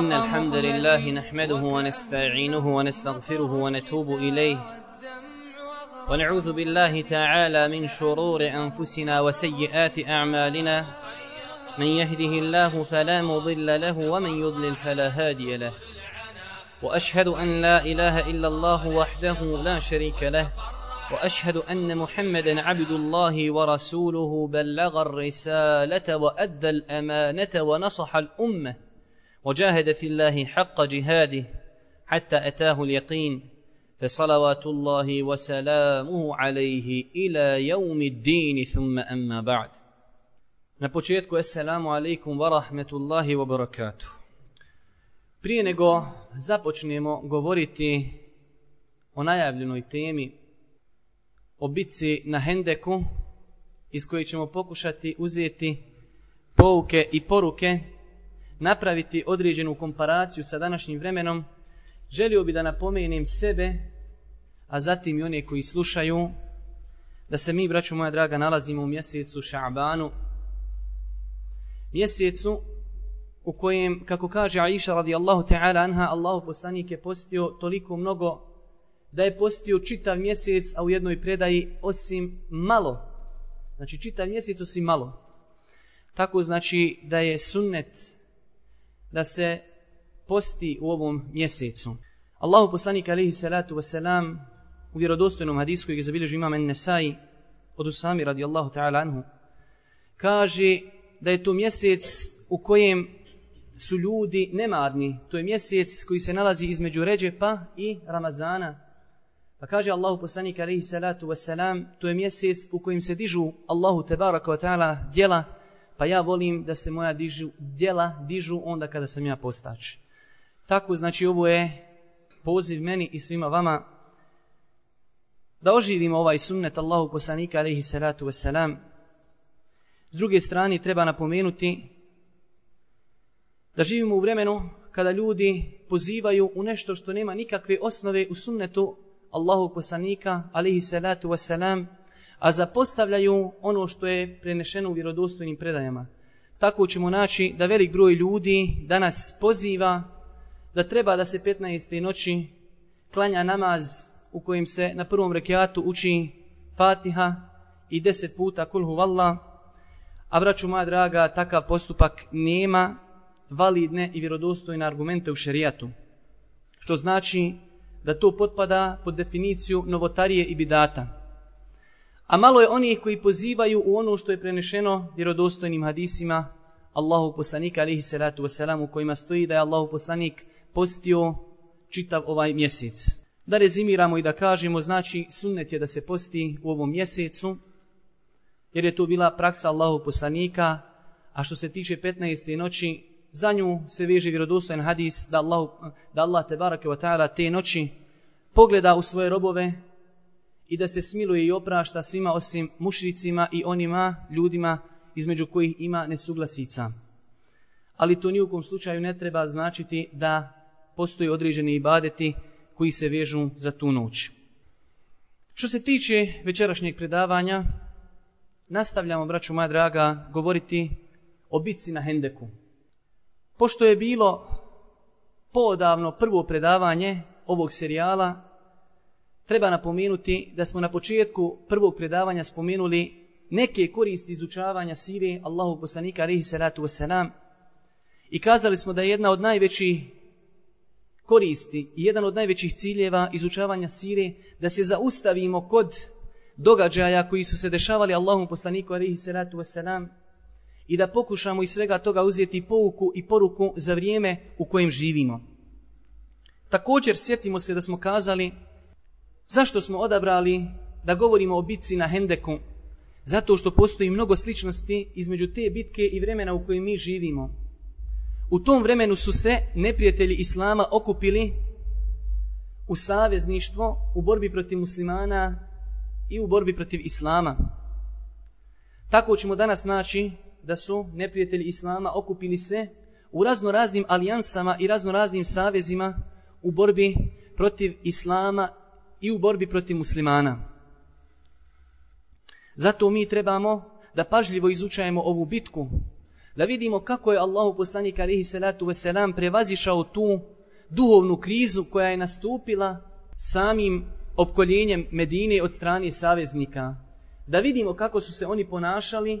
إن الحمد لله نحمده ونستعينه ونستغفره ونتوب إليه. ونعوذ بالله تعالى من شرور أنفسنا وسيئات أعمالنا. من يهده الله فلا مضل له ومن يضلل فلا هادي له. وأشهد أن لا إله إلا الله وحده لا شريك له. وأشهد أن محمدا عبد الله ورسوله بلغ الرسالة وأدى الأمانة ونصح الأمة. وجاهد في الله حق جهاده حتى أتاه اليقين فصلوات الله وسلامه عليه إلى يوم الدين ثم أما بعد Na početku, assalamu alaikum wa rahmetullahi wa barakatuh. Prije nego započnemo govoriti o najavljenoj temi, o bitci na Hendeku, iz koje ćemo pokušati uzeti pouke i poruke, napraviti određenu komparaciju sa današnjim vremenom, želio bi da napomenem sebe, a zatim i one koji slušaju, da se mi, braću moja draga, nalazimo u mjesecu Ša'banu, mjesecu u kojem, kako kaže Aisha radijallahu ta'ala anha, Allahu poslanik je postio toliko mnogo da je postio čitav mjesec, a u jednoj predaji osim malo. Znači čitav mjesec osim malo. Tako znači da je sunnet da se posti u ovom mjesecu. Allahu poslanik alihi salatu wasalam u vjerodostojnom hadisku koji je zabilježio imam Nesai od Usami radijallahu ta'ala anhu kaže da je to mjesec u kojem su ljudi nemarni. To je mjesec koji se nalazi između Ređepa i Ramazana. Pa kaže Allahu poslanik alaihi salatu wasalam, to je mjesec u kojem se dižu Allahu tebaraka wa ta'ala djela, pa ja volim da se moja dižu, djela dižu onda kada sam ja postač. Tako znači ovo je poziv meni i svima vama da oživimo ovaj sunnet Allahu poslanika alaihi salatu wasalam, S druge strane treba napomenuti da živimo u vremenu kada ljudi pozivaju u nešto što nema nikakve osnove u sunnetu Allahu poslanika alaihi salatu wasalam, a zapostavljaju ono što je prenešeno u vjerodostojnim predajama. Tako ćemo naći da velik broj ljudi danas poziva da treba da se 15. noći klanja namaz u kojem se na prvom rekiatu uči Fatiha i 10 puta kulhu vallah, A braću moja draga, takav postupak nema validne i vjerodostojne argumente u šerijatu. Što znači da to potpada pod definiciju novotarije i bidata. A malo je onih koji pozivaju u ono što je prenešeno vjerodostojnim hadisima Allahu poslanika alihi salatu wasalam u kojima stoji da je Allahu poslanik postio čitav ovaj mjesec. Da rezimiramo i da kažemo, znači sunnet je da se posti u ovom mjesecu, jer je to bila praksa Allahu poslanika, a što se tiče 15. noći, za nju se veže vjerodostojan hadis da, Allah, da Allah te barake wa ta'ala te noći pogleda u svoje robove i da se smiluje i oprašta svima osim mušricima i onima ljudima između kojih ima nesuglasica. Ali to nijukom slučaju ne treba značiti da postoji određeni ibadeti koji se vežu za tu noć. Što se tiče večerašnjeg predavanja, nastavljamo, braću moja draga, govoriti o bitci na Hendeku. Pošto je bilo poodavno prvo predavanje ovog serijala, treba napomenuti da smo na početku prvog predavanja spomenuli neke koristi izučavanja sire Allahu poslanika alihi salatu wasalam i kazali smo da je jedna od najvećih koristi i jedan od najvećih ciljeva izučavanja sire da se zaustavimo kod događaja koji su se dešavali Allahom poslaniku alihi salatu wasalam i da pokušamo iz svega toga uzeti pouku i poruku za vrijeme u kojem živimo. Također sjetimo se da smo kazali zašto smo odabrali da govorimo o bitci na Hendeku. Zato što postoji mnogo sličnosti između te bitke i vremena u kojem mi živimo. U tom vremenu su se neprijatelji Islama okupili u savezništvo u borbi protiv muslimana i u borbi protiv Islama. Tako ćemo danas naći da su neprijatelji Islama okupili se u raznoraznim alijansama i raznoraznim savezima u borbi protiv Islama i u borbi protiv muslimana. Zato mi trebamo da pažljivo izučajemo ovu bitku, Da vidimo kako je Allahu poslanik alihi salatu wasalam prevazišao tu duhovnu krizu koja je nastupila samim opkoljenjem Medine od strane saveznika. Da vidimo kako su se oni ponašali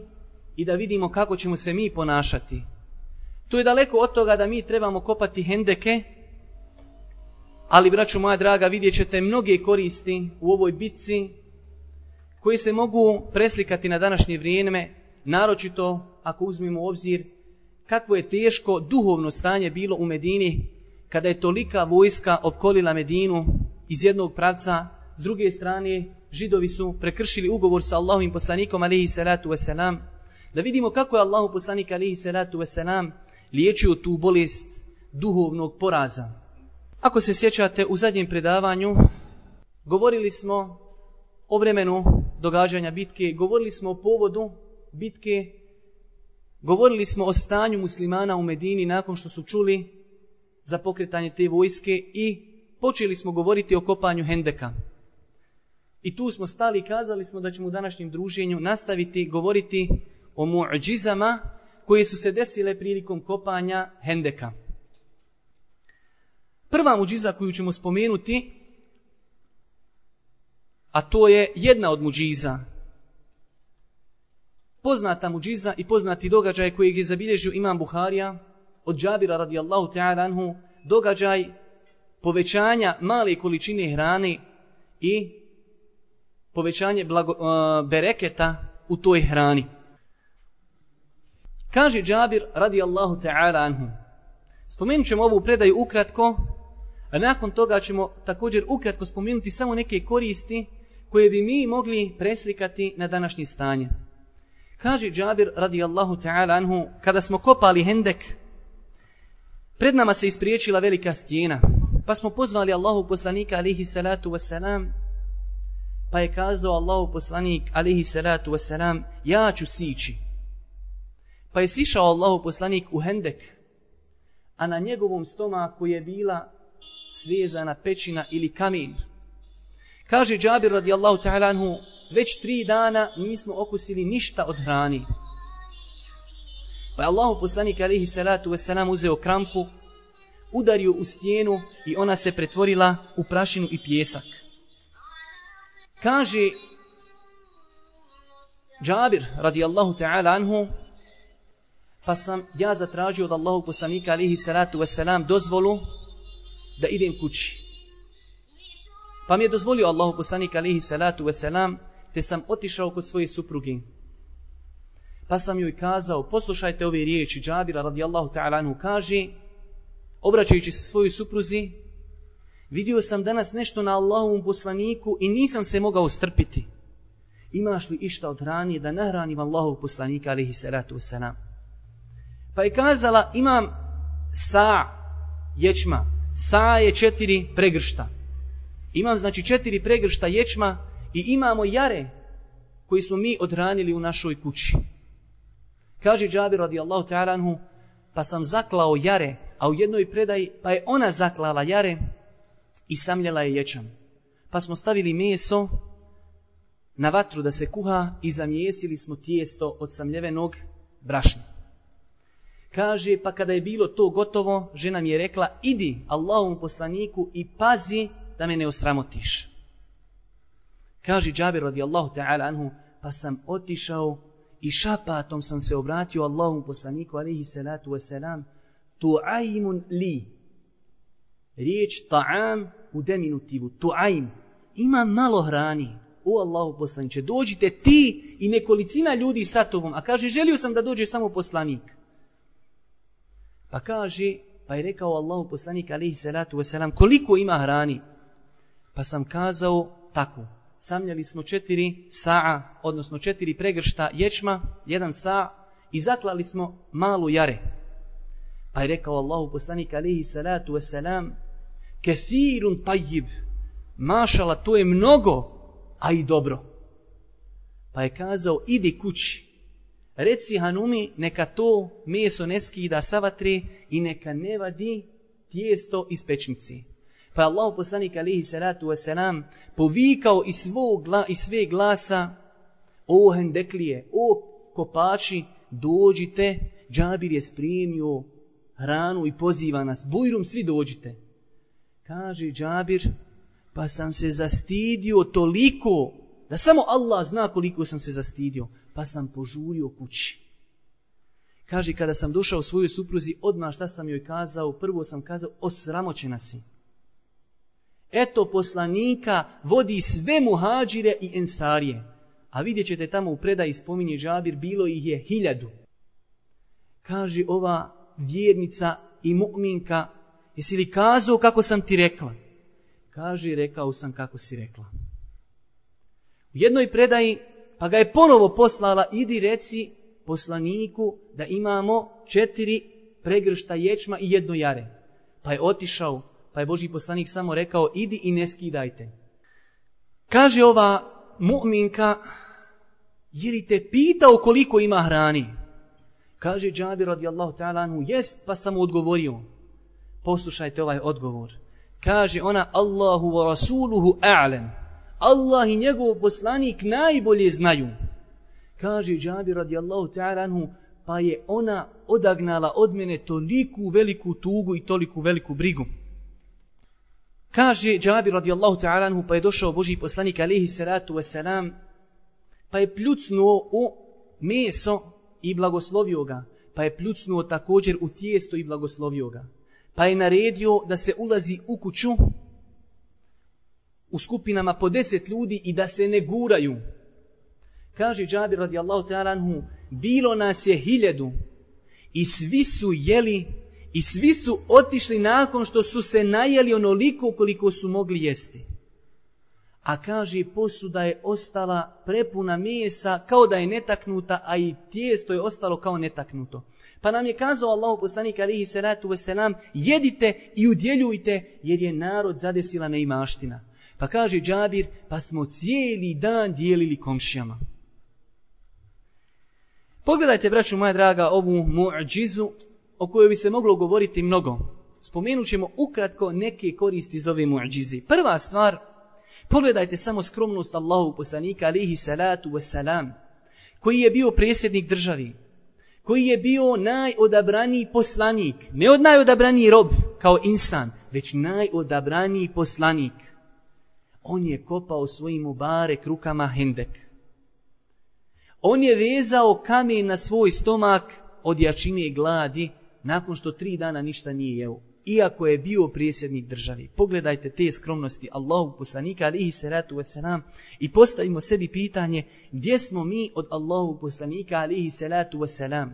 i da vidimo kako ćemo se mi ponašati. To je daleko od toga da mi trebamo kopati hendeke, ali, braću moja draga, vidjet ćete mnoge koristi u ovoj bitci koje se mogu preslikati na današnje vrijeme, naročito ako uzmimo u obzir kakvo je teško duhovno stanje bilo u Medini kada je tolika vojska opkolila Medinu iz jednog pravca, s druge strane židovi su prekršili ugovor sa Allahovim poslanikom alihi salatu wasalam, da vidimo kako je Allahu poslanik alihi salatu wasalam liječio tu bolest duhovnog poraza. Ako se sjećate u zadnjem predavanju, govorili smo o vremenu događanja bitke, govorili smo o povodu bitke, govorili smo o stanju muslimana u Medini nakon što su čuli za pokretanje te vojske i počeli smo govoriti o kopanju Hendeka. I tu smo stali i kazali smo da ćemo u današnjem druženju nastaviti govoriti o muđizama koje su se desile prilikom kopanja Hendeka. Prva muđiza koju ćemo spomenuti, a to je jedna od muđiza. Poznata muđiza i poznati događaj kojeg je zabilježio imam Buharija od Džabira radijallahu ta'ala anhu, događaj povećanja male količine hrane i povećanje blago, uh, bereketa u toj hrani. Kaže Džabir radijallahu ta'ala anhu, spomenut ćemo ovu predaju ukratko, A nakon toga ćemo također ukratko spomenuti samo neke koristi koje bi mi mogli preslikati na današnje stanje. Kaže Džabir radijallahu ta'ala anhu, kada smo kopali hendek, pred nama se ispriječila velika stijena, pa smo pozvali Allahu poslanika alihi salatu wasalam, pa je kazao Allahu poslanik alihi salatu wasalam, ja ću sići. Pa je sišao Allahu poslanik u hendek, a na njegovom stomaku je bila svezana pećina ili kamen. Kaže Džabir radijallahu ta'ala anhu, već tri dana nismo okusili ništa od hrani. Pa je Allahu poslanik alihi salatu wasalam uzeo krampu, udario u stijenu i ona se pretvorila u prašinu i pjesak. Kaže Džabir radijallahu ta'ala anhu, pa sam ja zatražio od Allahu poslanika alihi salatu wasalam dozvolu da idem kući. Pa mi je dozvolio Allahu poslanik alihi salatu wasalam, te sam otišao kod svoje supruge. Pa sam joj kazao, poslušajte ove riječi, Džabira radijallahu ta'ala anhu kaže, obraćajući se svojoj supruzi, vidio sam danas nešto na Allahovom poslaniku i nisam se mogao strpiti. Imaš li išta od ranije da nahranim Allahov poslanika alihi salatu wasalam? Pa je kazala, imam sa ječma, Sa je četiri pregršta. Imam znači četiri pregršta ječma i imamo jare koji smo mi odranili u našoj kući. Kaže Džabir radijallahu ta'ala anhu, pa sam zaklao jare, a u jednoj predaji pa je ona zaklala jare i samljela je ječam. Pa smo stavili meso na vatru da se kuha i zamjesili smo tijesto od samljevenog brašna. Kaže, pa kada je bilo to gotovo, žena mi je rekla, idi Allahom poslaniku i pazi da me ne osramotiš. Kaže Džabir radijallahu ta'ala anhu, pa sam otišao i šapatom sam se obratio Allahom poslaniku alaihi salatu wasalam, tu'aimun li. Riječ ta'am u deminutivu, tu'aim. Ima malo hrani. O Allahu poslaniče, dođite ti i nekolicina ljudi sa tobom. A kaže, želio sam da dođe samo poslanik. Pa kaže, pa je rekao Allahu poslanik alihi salatu wasalam, koliko ima hrani? Pa sam kazao tako, samljali smo četiri sa'a, odnosno četiri pregršta ječma, jedan sa' i zaklali smo malu jare. Pa je rekao Allahu poslanik alihi salatu wasalam, kefirun tajib, mašala, to je mnogo, a i dobro. Pa je kazao, idi kući, reci Hanumi neka to meso ne skida sa vatre i neka ne vadi tijesto iz pečnici. Pa Allah poslanik alihi salatu wasalam povikao iz, svog, iz sve glasa o hendeklije, o kopači, dođite Džabir je spremio hranu i poziva nas, bujrum svi dođite. Kaže Džabir, pa sam se zastidio toliko, da samo Allah zna koliko sam se zastidio, pa sam požurio kući. Kaže, kada sam došao svojoj supruzi, odmah šta sam joj kazao, prvo sam kazao, osramoćena si. Eto poslanika vodi sve muhađire i ensarije. A vidjet ćete tamo u predaji spominje Džabir, bilo ih je hiljadu. Kaže ova vjernica i mu'minka, jesi li kazao kako sam ti rekla? Kaže, rekao sam kako si rekla. U jednoj predaji, pa ga je ponovo poslala, idi reci poslaniku da imamo četiri pregršta ječma i jedno jare. Pa je otišao, pa je Boži poslanik samo rekao, idi i ne skidajte. Kaže ova mu'minka, jer i te pitao koliko ima hrani? Kaže Džabir radijallahu ta'ala anhu, jest, pa sam mu odgovorio. Poslušajte ovaj odgovor. Kaže ona, Allahu wa rasuluhu a'lem. Allah i njegov poslanik najbolje znaju. Kaže Džabir radijallahu ta'ala anhu, pa je ona odagnala od mene toliku veliku tugu i toliku veliku brigu. Kaže Džabir radijallahu ta'ala anhu, pa je došao Boži poslanik alihi salatu wasalam, pa je pljucnuo u meso i blagoslovio ga, pa je pljucnuo također u tijesto i blagoslovio ga, pa je naredio da se ulazi u kuću u skupinama po deset ljudi i da se ne guraju. Kaže Džabir radijallahu ta'ala anhu, bilo nas je hiljedu i svi su jeli i svi su otišli nakon što su se najeli onoliko koliko su mogli jesti a kaže posuda je ostala prepuna mesa kao da je netaknuta, a i tijesto je ostalo kao netaknuto. Pa nam je kazao Allahu poslanik alihi salatu veselam, jedite i udjeljujte jer je narod zadesila neimaština. Pa kaže Džabir, pa smo cijeli dan dijelili komšijama. Pogledajte, braću moja draga, ovu mu'đizu o kojoj bi se moglo govoriti mnogo. Spomenut ćemo ukratko neke koristi iz ove mu'đize. Prva stvar, Pogledajte samo skromnost Allahu poslanika alihi salatu wasalam, koji je bio presjednik državi, koji je bio najodabraniji poslanik, ne od najodabraniji rob kao insan, već najodabraniji poslanik. On je kopao svojim ubarek rukama hendek. On je vezao kamen na svoj stomak od jačine gladi nakon što tri dana ništa nije jeo iako je bio prijesednik državi. Pogledajte te skromnosti Allahu poslanika alihi salatu wasalam i postavimo sebi pitanje gdje smo mi od Allahu poslanika alihi salatu wasalam.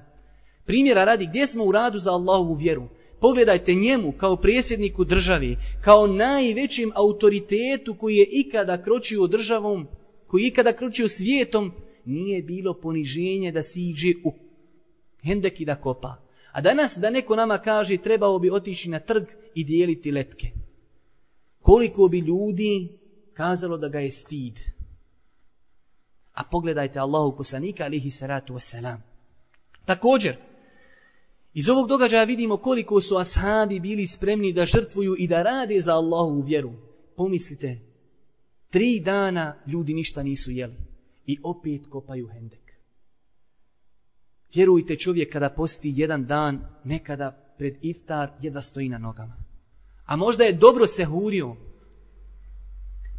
Primjera radi gdje smo u radu za Allahovu vjeru. Pogledajte njemu kao prijesjedniku državi, kao najvećim autoritetu koji je ikada kročio državom, koji je ikada kročio svijetom, nije bilo poniženje da siđe u hendek i da kopa. A danas da neko nama kaže trebao bi otići na trg i dijeliti letke. Koliko bi ljudi kazalo da ga je stid. A pogledajte Allahu poslanika alihi salatu wasalam. Također, iz ovog događaja vidimo koliko su ashabi bili spremni da žrtvuju i da rade za Allahu vjeru. Pomislite, tri dana ljudi ništa nisu jeli i opet kopaju hendek. Vjerujte čovjek kada posti jedan dan, nekada pred iftar jedva stoji na nogama. A možda je dobro se hurio,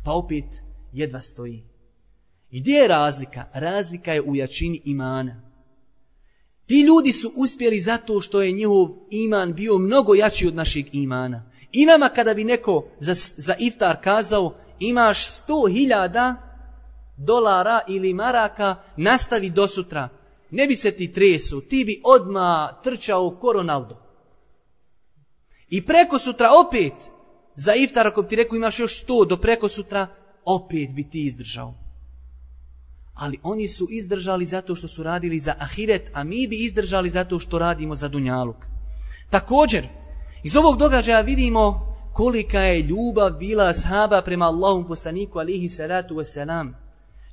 pa opet jedva stoji. I gdje je razlika? Razlika je u jačini imana. Ti ljudi su uspjeli zato što je njihov iman bio mnogo jači od našeg imana. I nama kada bi neko za, za iftar kazao imaš sto hiljada dolara ili maraka, nastavi do sutra ne bi se ti tresu, ti bi odma trčao ko Ronaldo. I preko sutra opet, za iftar ako bi ti rekao imaš još sto, do preko sutra, opet bi ti izdržao. Ali oni su izdržali zato što su radili za ahiret, a mi bi izdržali zato što radimo za dunjaluk. Također, iz ovog događaja vidimo kolika je ljubav bila ashaba prema Allahom poslaniku alihi salatu wasalam.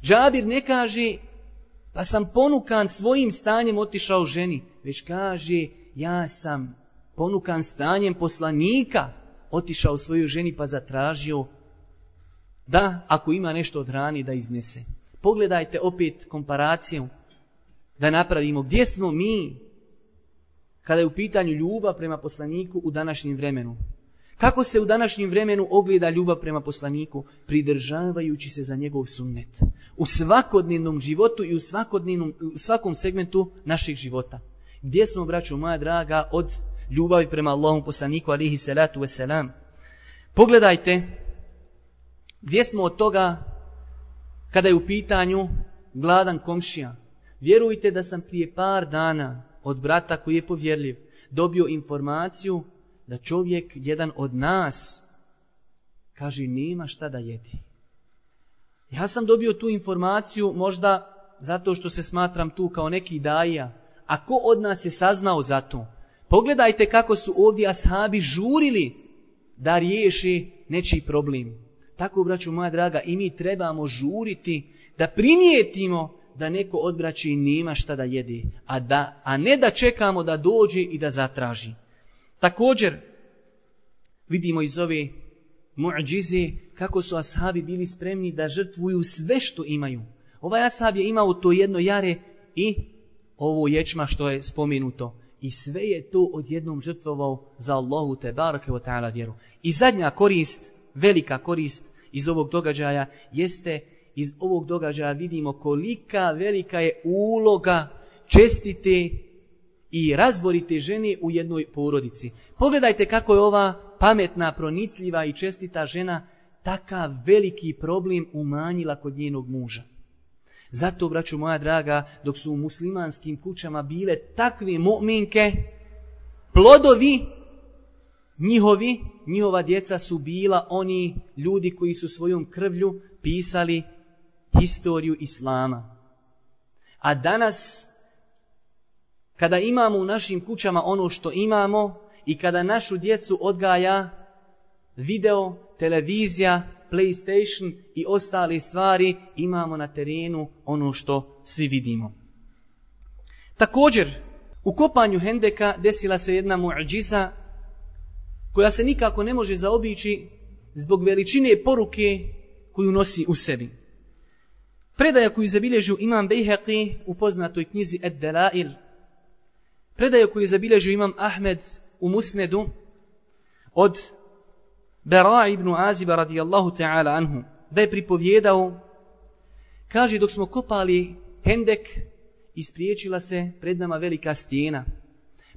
Džabir ne kaže pa sam ponukan svojim stanjem otišao ženi, već kaže, ja sam ponukan stanjem poslanika, otišao svoju ženi pa zatražio da, ako ima nešto od rani, da iznese. Pogledajte opet komparaciju da napravimo gdje smo mi kada je u pitanju ljubav prema poslaniku u današnjem vremenu. Kako se u današnjem vremenu ogleda ljubav prema poslaniku? Pridržavajući se za njegov sunnet. U svakodnevnom životu i u, svakodnevnom, u svakom segmentu naših života. Gdje smo, braćo moja draga, od ljubavi prema Allahom poslaniku, alihi salatu wasalam? Pogledajte, gdje smo od toga kada je u pitanju gladan komšija. Vjerujte da sam prije par dana od brata koji je povjerljiv dobio informaciju da čovjek, jedan od nas, kaže nema šta da jedi. Ja sam dobio tu informaciju možda zato što se smatram tu kao neki daja. A ko od nas je saznao za to? Pogledajte kako su ovdje ashabi žurili da riješi nečiji problem. Tako, braću moja draga, i mi trebamo žuriti da primijetimo da neko od braći nema šta da jedi, a, da, a ne da čekamo da dođe i da zatraži. Također, vidimo iz ove muđize kako su ashabi bili spremni da žrtvuju sve što imaju. Ovaj ashab je imao to jedno jare i ovo ječma što je spomenuto. I sve je to odjednom žrtvovao za Allahu te barake o ta'ala vjeru. I zadnja korist, velika korist iz ovog događaja jeste iz ovog događaja vidimo kolika velika je uloga čestite i razborite žene u jednoj porodici. Pogledajte kako je ova pametna, pronicljiva i čestita žena takav veliki problem umanjila kod njenog muža. Zato, braću moja draga, dok su u muslimanskim kućama bile takve mu'minke, plodovi njihovi, njihova djeca su bila oni ljudi koji su svojom krvlju pisali historiju Islama. A danas, kada imamo u našim kućama ono što imamo i kada našu djecu odgaja video, televizija, PlayStation i ostale stvari, imamo na terenu ono što svi vidimo. Također, u kopanju Hendeka desila se jedna muđiza koja se nikako ne može zaobići zbog veličine poruke koju nosi u sebi. Predaja koju zabilježu imam Bejheqi u poznatoj knjizi Ed Delail. Predaja koju zabilježu imam Ahmed u Musnedu od Bera ibn Aziba radijallahu ta'ala anhu. Da je pripovjedao, kaže dok smo kopali hendek, ispriječila se pred nama velika stijena.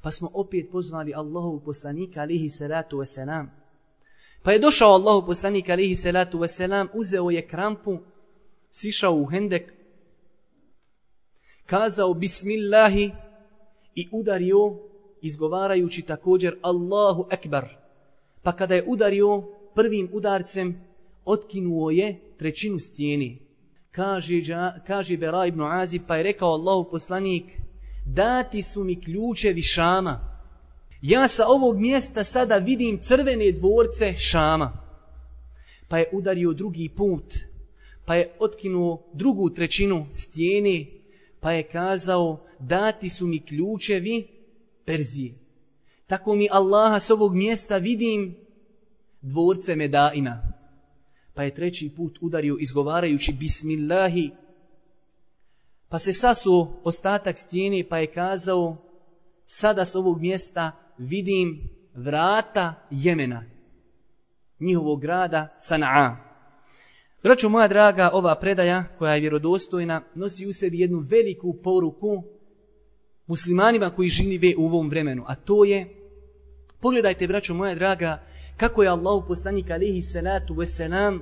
Pa smo opet pozvali Allahu poslanika alihi salatu wasalam. Pa je došao Allahu poslanika alihi salatu wasalam, uzeo je krampu, sišao u hendek, kazao bismillahi i udario izgovarajući također Allahu ekbar. Pa kada je udario prvim udarcem, otkinuo je trećinu stijeni. Kaže, kaže Bera ibn Azib, pa je rekao Allahu poslanik, dati su mi ključevi šama. Ja sa ovog mjesta sada vidim crvene dvorce šama. Pa je udario drugi put, pa je otkinuo drugu trećinu stijene, pa je kazao, dati su mi ključevi Perzije. Tako mi Allaha s ovog mjesta vidim dvorce Medaina. Pa je treći put udario izgovarajući Bismillahi. Pa se sasu ostatak stijeni pa je kazao, sada s ovog mjesta vidim vrata Jemena, njihovog grada Sana'a. Braćo moja draga, ova predaja koja je vjerodostojna nosi u sebi jednu veliku poruku muslimanima koji žive u ovom vremenu. A to je, pogledajte braćo moja draga, kako je Allah poslanik alihi salatu wasalam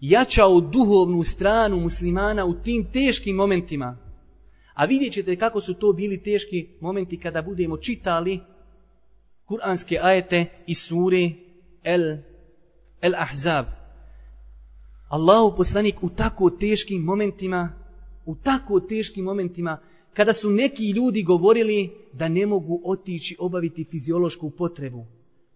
jačao duhovnu stranu muslimana u tim teškim momentima. A vidjet ćete kako su to bili teški momenti kada budemo čitali kuranske ajete i sure El, El Ahzab. Allahu poslanik u tako teškim momentima, u tako teškim momentima, kada su neki ljudi govorili da ne mogu otići obaviti fiziološku potrebu.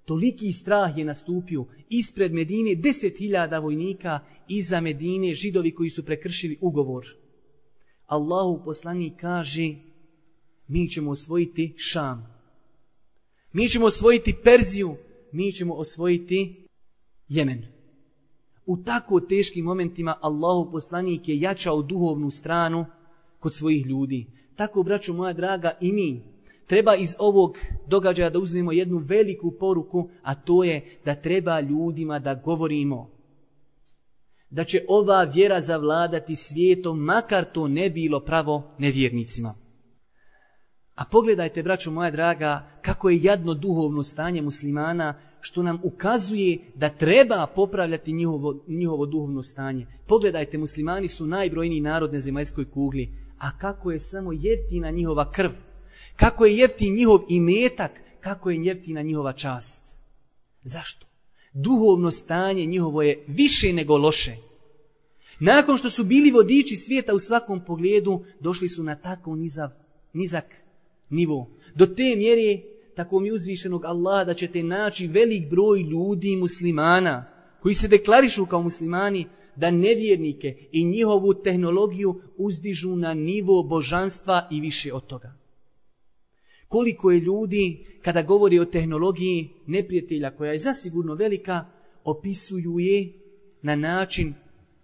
Toliki strah je nastupio ispred Medine deset hiljada vojnika, iza Medine židovi koji su prekršili ugovor. Allahu poslanik kaže, mi ćemo osvojiti Šam. Mi ćemo osvojiti Perziju, mi ćemo osvojiti Jemen. U tako teškim momentima Allahu poslanik je jačao duhovnu stranu kod svojih ljudi. Tako, braću moja draga, i mi treba iz ovog događaja da uzmemo jednu veliku poruku, a to je da treba ljudima da govorimo da će ova vjera zavladati svijetom, makar to ne bilo pravo nevjernicima. A pogledajte, braćo moja draga, kako je jadno duhovno stanje muslimana, što nam ukazuje da treba popravljati njihovo, njihovo duhovno stanje. Pogledajte, muslimani su najbrojniji narod na zemaljskoj kugli, a kako je samo jeftina njihova krv, kako je jeftin njihov imetak, kako je jeftina njihova čast. Zašto? Duhovno stanje njihovo je više nego loše. Nakon što su bili vodiči svijeta u svakom pogledu, došli su na tako nizav, nizak nivo. Do te mjere, tako mi uzvišenog Allaha da ćete naći velik broj ljudi muslimana, koji se deklarišu kao muslimani, da nevjernike i njihovu tehnologiju uzdižu na nivo božanstva i više od toga. Koliko je ljudi, kada govori o tehnologiji neprijatelja, koja je zasigurno velika, opisuju je na način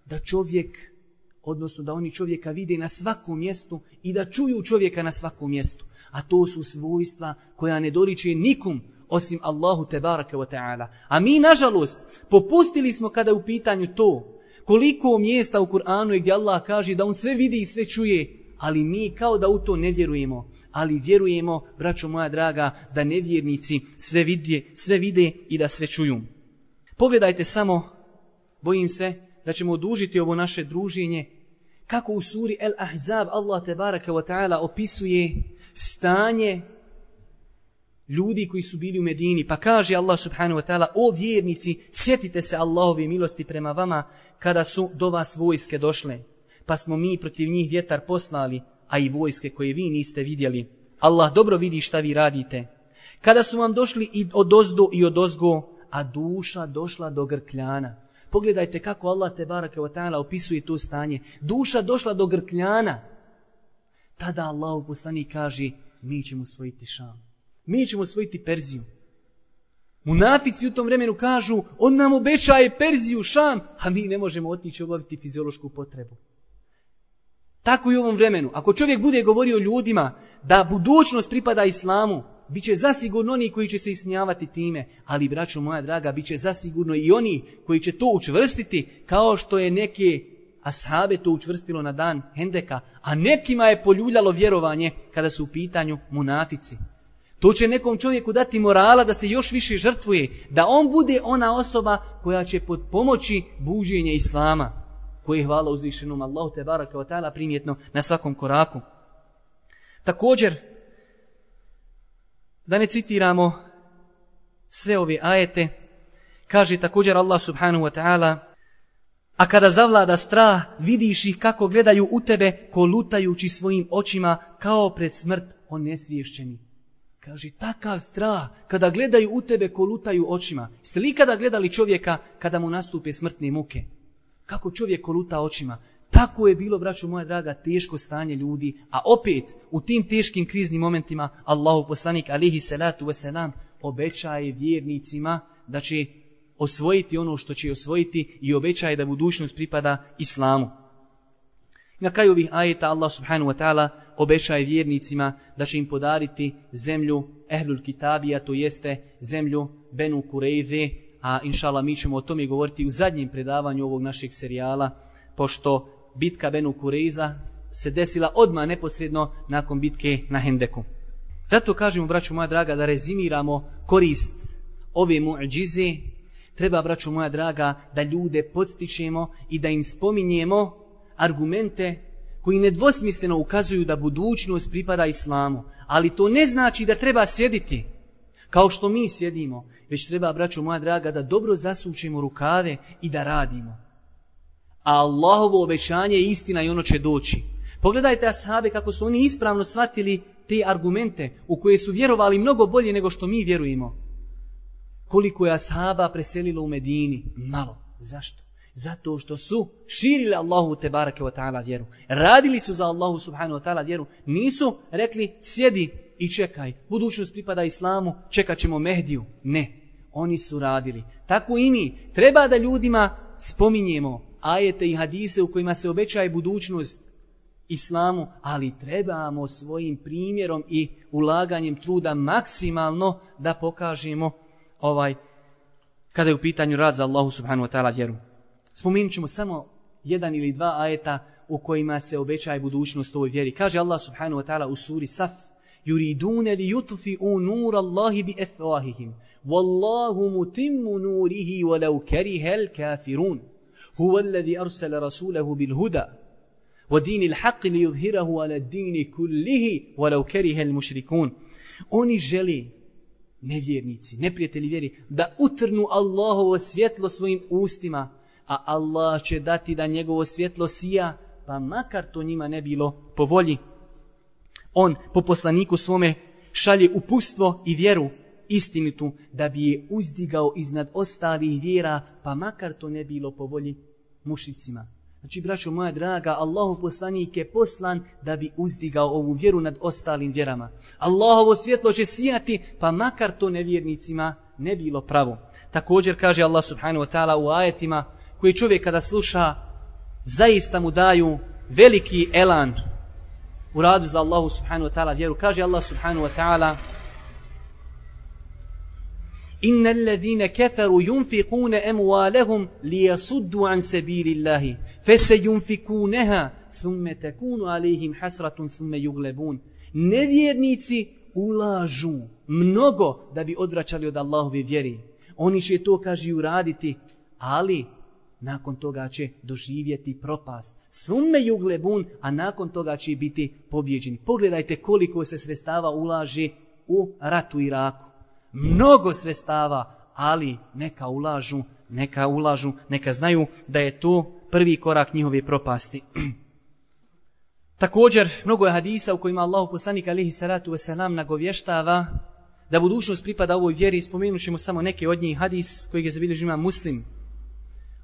da čovjek, odnosno da oni čovjeka vide na svakom mjestu i da čuju čovjeka na svakom mjestu. A to su svojstva koja ne doliče nikom osim Allahu tebaraka wa ta'ala. A mi, nažalost, popustili smo kada je u pitanju to koliko mjesta u Kur'anu je gdje Allah kaže da on sve vidi i sve čuje, ali mi kao da u to ne vjerujemo. Ali vjerujemo, braćo moja draga, da nevjernici sve vide, sve vide i da sve čuju. Pogledajte samo, bojim se, da ćemo odužiti ovo naše druženje, kako u suri El Ahzab Allah te baraka wa ta'ala opisuje stanje ljudi koji su bili u Medini. Pa kaže Allah subhanahu wa ta'ala, o vjernici, sjetite se Allahove milosti prema vama kada su do vas vojske došle. Pa smo mi protiv njih vjetar poslali, a i vojske koje vi niste vidjeli. Allah dobro vidi šta vi radite. Kada su vam došli i od ozdo i od ozgo, a duša došla do grkljana. Pogledajte kako Allah te barake wa ta'ala opisuje to stanje. Duša došla do grkljana. Tada Allah u poslani kaže, mi ćemo svojiti šam. Mi ćemo svojiti Perziju. Munafici u tom vremenu kažu, on nam obećaje Perziju, šam, a mi ne možemo otići obaviti fiziološku potrebu. Tako i u ovom vremenu. Ako čovjek bude govorio ljudima da budućnost pripada islamu, bit će zasigurno oni koji će se ismijavati time, ali, braćo moja draga, bit će zasigurno i oni koji će to učvrstiti, kao što je neke ashabe to učvrstilo na dan Hendeka, a nekima je poljuljalo vjerovanje kada su u pitanju munafici. To će nekom čovjeku dati morala da se još više žrtvuje, da on bude ona osoba koja će pod pomoći buđenje Islama, koje je hvala uzvišenom Allahu te baraka wa ta'ala primjetno na svakom koraku. Također, da ne citiramo sve ove ajete, kaže također Allah subhanahu wa ta'ala, a kada zavlada strah, vidiš ih kako gledaju u tebe, kolutajući svojim očima kao pred smrt onesvješćeni. Kaže, takav strah, kada gledaju u tebe, kolutaju očima. Ste li kada gledali čovjeka kada mu nastupe smrtne muke? Kako čovjek koluta očima? Tako je bilo, braćo moja draga, teško stanje ljudi. A opet, u tim teškim kriznim momentima, Allahu poslanik, alihi salatu wasalam, obećaje vjernicima da će osvojiti ono što će osvojiti i obećaje da budućnost pripada islamu. Na kraju ovih ajeta Allah subhanahu wa ta'ala obećaje vjernicima da će im podariti zemlju Ehlul Kitabija, to jeste zemlju Benu Kureyve, a inšala mi ćemo o tome govoriti u zadnjem predavanju ovog našeg serijala, pošto bitka Benu Kureiza se desila odmah neposredno nakon bitke na Hendeku. Zato kažemo, braću moja draga, da rezimiramo korist ove muđize, treba, braću moja draga, da ljude podstičemo i da im spominjemo argumente koji nedvosmisleno ukazuju da budućnost pripada islamu. Ali to ne znači da treba sjediti kao što mi sjedimo, već treba, braćo moja draga, da dobro zasučimo rukave i da radimo. A Allahovo obećanje je istina i ono će doći. Pogledajte ashabe kako su oni ispravno shvatili te argumente u koje su vjerovali mnogo bolje nego što mi vjerujemo. Koliko je ashaba preselilo u Medini? Malo. Zašto? Zato što su širili Allahu te barake wa ta'ala vjeru. Radili su za Allahu subhanahu wa ta'ala vjeru. Nisu rekli sjedi i čekaj. Budućnost pripada islamu, čekat ćemo Mehdiju. Ne. Oni su radili. Tako i mi. Treba da ljudima spominjemo ajete i hadise u kojima se obećaje budućnost islamu, ali trebamo svojim primjerom i ulaganjem truda maksimalno da pokažemo ovaj kada je u pitanju rad za Allahu subhanahu wa ta'ala vjeru. Spomenut ćemo samo jedan ili dva ajeta u kojima se obećaje budućnost ovoj vjeri. Kaže Allah subhanahu wa ta'ala u suri Saf, yuridune li yutfi'u nur Allahi bi efvahihim, wallahu mutimmu nurihi walau karihel kafirun. Huwa alladhi arsala rasulahu bil huda, ودين الحق ليظهره على الدين كله ولو كره المشركون oni žele nevjernici, neprijatelji vjeri, da utrnu Allahovo svjetlo svojim ustima, a Allah će dati da njegovo svjetlo sija, pa makar to njima ne bilo po volji. On po poslaniku svome šalje upustvo i vjeru istinitu da bi je uzdigao iznad ostalih vjera, pa makar to ne bilo po volji mušicima. Znači, braćo moja draga, Allahu poslanik je poslan da bi uzdigao ovu vjeru nad ostalim vjerama. Allahovo svjetlo će sijati, pa makar to nevjernicima ne bilo pravo. Također kaže Allah subhanahu wa ta'ala u ajetima koji čovjek kada sluša zaista mu daju veliki elan u radu za Allahu subhanahu wa ta'ala vjeru. Kaže Allah subhanahu wa ta'ala Inna alladhina kafaru yunfiquna amwalahum liyasuddu an sabilillahi fasayunfikunaha thumma takunu alayhim hasratun thumma yughlabun Nevjernici ulažu mnogo da bi odvraćali od Allahove vjeri. Oni će to kaže uraditi, ali nakon toga će doživjeti propast. Thumme juglebun, a nakon toga će biti pobjeđeni. Pogledajte koliko se sredstava ulaže u ratu Iraku mnogo sredstava, ali neka ulažu, neka ulažu, neka znaju da je to prvi korak njihove propasti. Također, mnogo je hadisa u kojima Allah poslanik alihi salatu wasalam nagovještava da budućnost pripada ovoj vjeri. Spomenut ćemo samo neke od njih hadis koji je zabilježio muslim.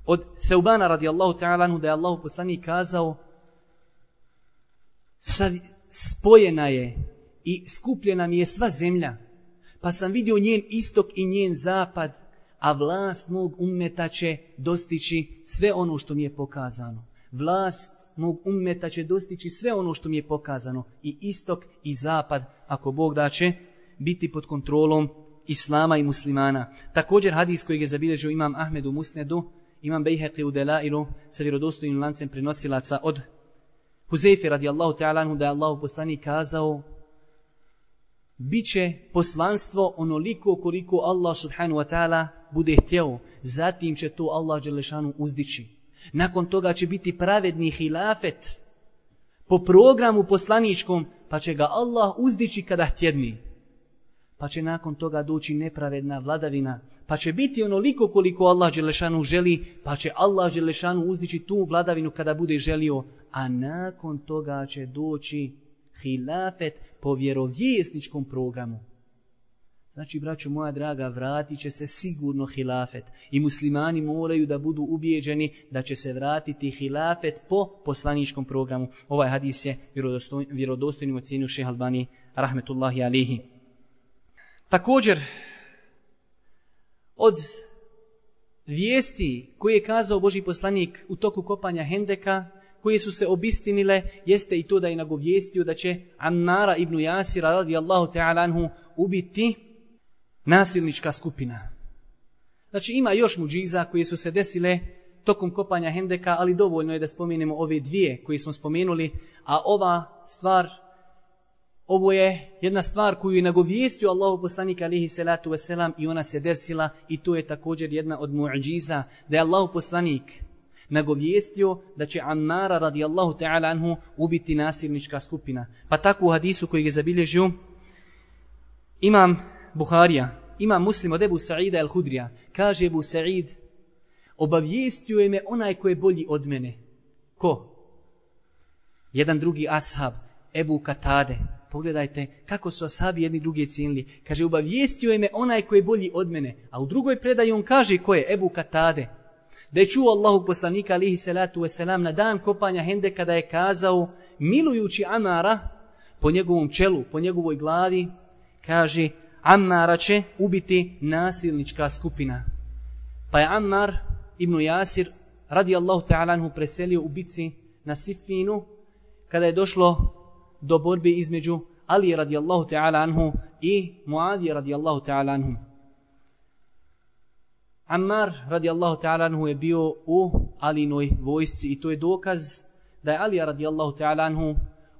Od Theubana radijallahu ta'ala da je Allahu poslanik kazao spojena je i skupljena mi je sva zemlja pa sam vidio njen istok i njen zapad, a vlast mog ummeta će dostići sve ono što mi je pokazano. Vlast mog ummeta će dostići sve ono što mi je pokazano. I istok i zapad, ako Bog da će, biti pod kontrolom Islama i muslimana. Također hadis koji je zabilježio imam Ahmedu Musnedu, imam Bejheqi u Delailu sa vjerodostojnim lancem prenosilaca od Huzeyfi radijallahu ta'ala da je Allah poslani kazao Biće poslanstvo onoliko koliko Allah subhanahu wa ta'ala bude htjeo. Zatim će to Allah Đelešanu uzdići. Nakon toga će biti pravedni hilafet po programu poslaničkom, pa će ga Allah uzdići kada htjedni. Pa će nakon toga doći nepravedna vladavina, pa će biti onoliko koliko Allah Đelešanu želi, pa će Allah Đelešanu uzdići tu vladavinu kada bude želio, a nakon toga će doći hilafet po vjerovjesničkom programu. Znači, braćo moja draga, vratit će se sigurno hilafet. I muslimani moraju da budu ubijeđeni da će se vratiti hilafet po poslaničkom programu. Ovaj hadis je vjerodostojnim ocjenju šeha Albani, rahmetullahi alihi. Također, od vijesti koje je kazao Boži poslanik u toku kopanja Hendeka, koje su se obistinile, jeste i to da je nagovijestio da će Ammara ibn Jasira radijallahu ta'ala anhu ubiti nasilnička skupina. Znači ima još muđiza koje su se desile tokom kopanja Hendeka, ali dovoljno je da spomenemo ove dvije koje smo spomenuli, a ova stvar, ovo je jedna stvar koju je nagovijestio Allahu poslanik alihi salatu wasalam i ona se desila i to je također jedna od muđiza da je Allahu poslanik nagovijestio da će Ammara radijallahu ta'ala anhu ubiti nasilnička skupina. Pa tako u hadisu koji je zabilježio imam Buharija, imam muslim od Ebu Sa'ida el-Hudrija, kaže Ebu Sa'id, obavijestio je me onaj ko je bolji od mene. Ko? Jedan drugi ashab, Ebu Katade. Pogledajte kako su asabi jedni druge cijenili. Kaže, obavijestio je me onaj koji je bolji od mene. A u drugoj predaji on kaže ko je Ebu Katade da je čuo Allahu poslanika alihi salatu wasalam na dan kopanja Hende kada je kazao milujući Amara po njegovom čelu, po njegovoj glavi, kaže Amara će ubiti nasilnička skupina. Pa je Ammar ibn Jasir radi Allahu ta'ala preselio u bici na Sifinu kada je došlo do borbe između Ali radijallahu ta'ala anhu i Muadi radijallahu ta'ala anhu. Ammar radijallahu ta'ala anhu je bio u Alinoj vojsci i to je dokaz da je Ali radijallahu ta'ala anhu